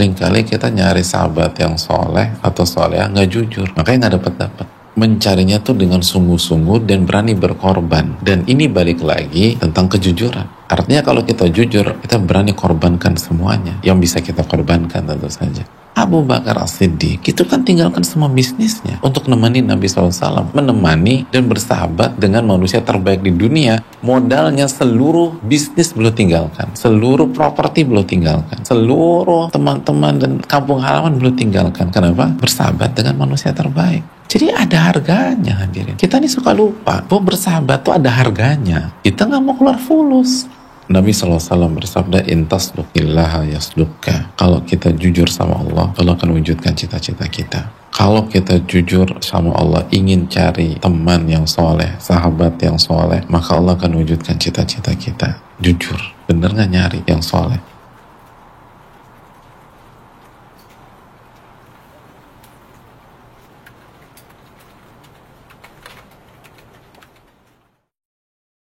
Seringkali kita nyari sahabat yang soleh atau soleh nggak jujur, makanya nggak dapat dapat. Mencarinya tuh dengan sungguh-sungguh dan berani berkorban. Dan ini balik lagi tentang kejujuran. Artinya kalau kita jujur, kita berani korbankan semuanya. Yang bisa kita korbankan tentu saja. Abu Bakar As-Siddiq itu kan tinggalkan semua bisnisnya untuk menemani Nabi SAW menemani dan bersahabat dengan manusia terbaik di dunia. Modalnya seluruh bisnis belum tinggalkan seluruh properti belum tinggalkan seluruh teman-teman dan kampung halaman belum tinggalkan. Kenapa? bersahabat dengan manusia terbaik. Jadi ada harganya hadirin. Kita ini suka lupa bahwa bersahabat tuh ada harganya? Kita nggak mau keluar fulus Nabi SAW bersabda intas dukillaha kalau kita jujur sama Allah Allah akan wujudkan cita-cita kita. Kalau kita jujur sama Allah ingin cari teman yang soleh sahabat yang soleh maka Allah akan wujudkan cita-cita kita. Jujur. Bener nggak nyari yang soleh